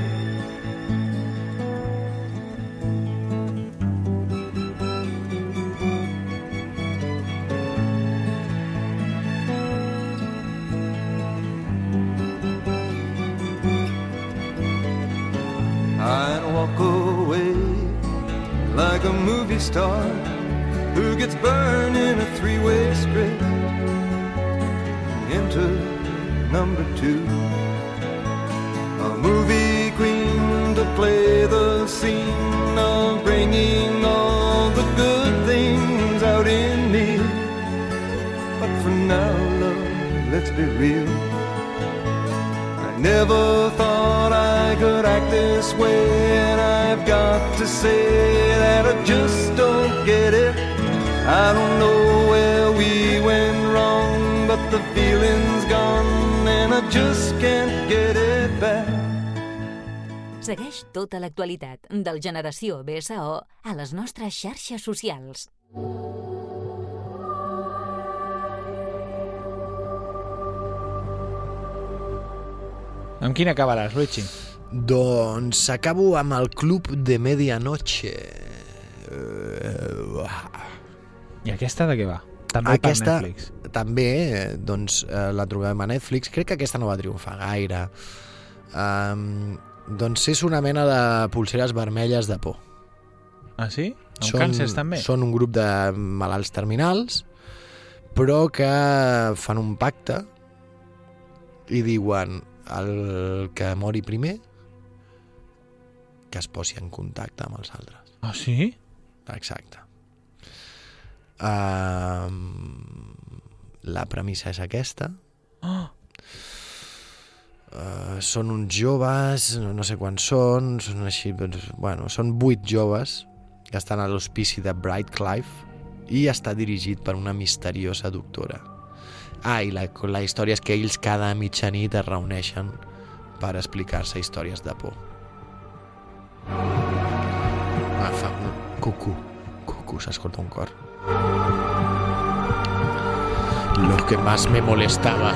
Movie star who gets burned in a three-way script. Enter number two, a movie queen to play the scene of bringing all the good things out in me. But for now, love, let's be real. I never thought I could act this way, got to say that I just don't get it. I don't know where we went wrong, but the feeling's gone, and I just can't get it back. Segueix tota l'actualitat del Generació BSO a les nostres xarxes socials. Amb quin acabaràs, Luigi? Doncs acabo amb el Club de Medianoche. Uh, I aquesta de què va? També aquesta per Netflix. també eh, doncs, eh, la trobem a Netflix. Crec que aquesta no va triomfar gaire. Um, doncs és una mena de pulseres vermelles de por. Ah, sí? Amb càncers, també? Són un grup de malalts terminals, però que fan un pacte i diuen el que mori primer que es posi en contacte amb els altres. Ah, sí? Exacte. Um, la premissa és aquesta. Oh, Uh, són uns joves, no, no sé quants són, són així, doncs, bueno, són vuit joves que estan a l'hospici de Bright Clive i està dirigit per una misteriosa doctora. Ah, i la, la història és que ells cada mitjanit es reuneixen per explicar-se històries de por. Cucú, cucú, s'escolta un cor. Lo que más me molestaba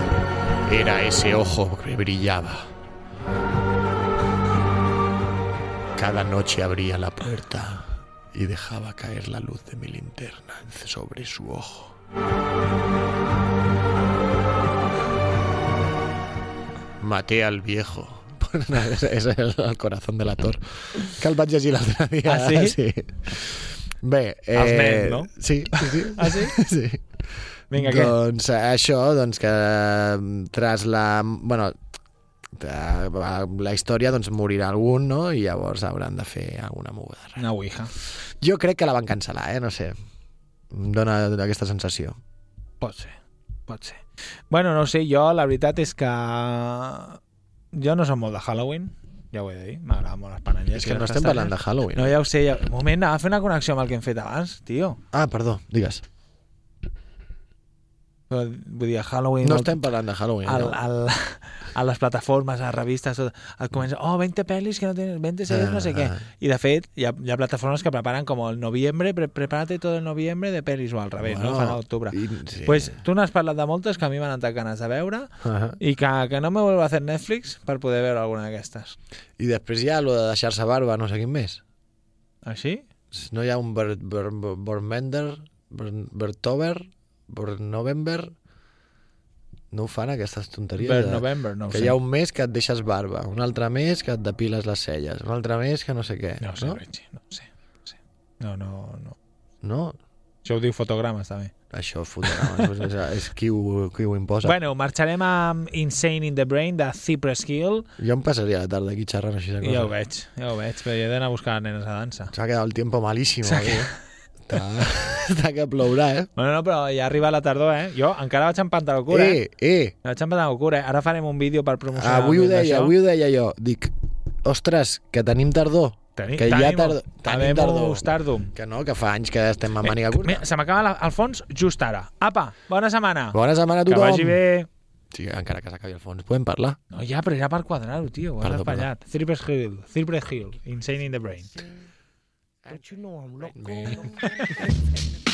era ese ojo que brillaba. Cada noche abría la puerta y dejaba caer la luz de mi linterna sobre su ojo. Maté al viejo. Ese és el, el corazón de l'actor. Que el vaig llegir l'altre dia. Ah, sí? sí. Bé, eh, Els nens, no? Sí, sí, sí. Ah, sí? sí. Vinga, què? doncs eh, això, doncs que eh, tras la... Bueno, eh, la història doncs morirà algun, no? I llavors hauran de fer alguna moguda. Una ouija. Jo crec que la van cancel·lar, eh? No sé. Em dona aquesta sensació. Pot ser, pot ser. Bueno, no sé, jo la veritat és que jo no som molt de Halloween, ja ho he de dir, m'agrada molt les panellets. És que no estem parlant de Halloween. No, ja ho sé, ja... Un moment, anava a fer una connexió amb el que hem fet abans, tio. Ah, perdó, digues. Vull dir, a Halloween... No estem parlant de Halloween. al, no. al, a les plataformes, a les revistes, tot, et comença, oh, 20 pel·lis que no tenen, 20 sèries, no sé què. Ah. I de fet, hi ha, hi ha plataformes que preparen com el noviembre, pre prepárate todo el noviembre de pel·lis o al revés, Bueno, no? Fan a l'octubre. sí. Pues tu n'has parlat de moltes que a mi m'han entrat ganes de veure Ah. i que, que no me vuelvo a hacer Netflix per poder veure alguna d'aquestes. I després hi ha lo de deixar-se barba, no sé quin més. Així? No hi ha un Ber- Ber- Ber- Bormender, Ber- Bertover, November... No ho fan aquestes tonteries? Per de- November, no que sé. hi ha un mes que et deixes barba, un altre mes que et depiles les celles, un altre mes que no sé què. No ho sé, no? Richie, no sé. No, sé. no, no, no. no? Això ho diu fotogrames, també. Això fotrà, és, és qui, ho, qui ho imposa. Bueno, marxarem amb Insane in the Brain de Cypress Hill. Jo em passaria la tarda aquí xerrant així de coses. Ja ho veig, ja ho veig, però he d'anar a buscar nenes a dansa. S'ha quedat el tiempo malísimo. S'ha aquí. Està, està que plourà, eh? Bueno, no, però ja arriba la tardor, eh? Jo encara vaig amb pantaló cura, eh? Eh, eh, Vaig amb pantaló cura, eh? Ara farem un vídeo per promocionar avui ho deia, avui ho deia jo. Dic, ostres, que tenim tardor. Teni, que hi ha tardor. Tenim tardor. Tardum. Que no, que fa anys que estem amb màniga curta. Mira, se m'acaba el fons just ara. Apa, bona setmana. Bona setmana a que tothom. vagi bé. Sí, encara que s'acabi el fons, podem parlar. No, ja, però era per quadrar-ho, tio. Ho has Perdó, perdó. espatllat. Cypress Hill, Hill, Insane in the Brain. Don't you know I'm loco?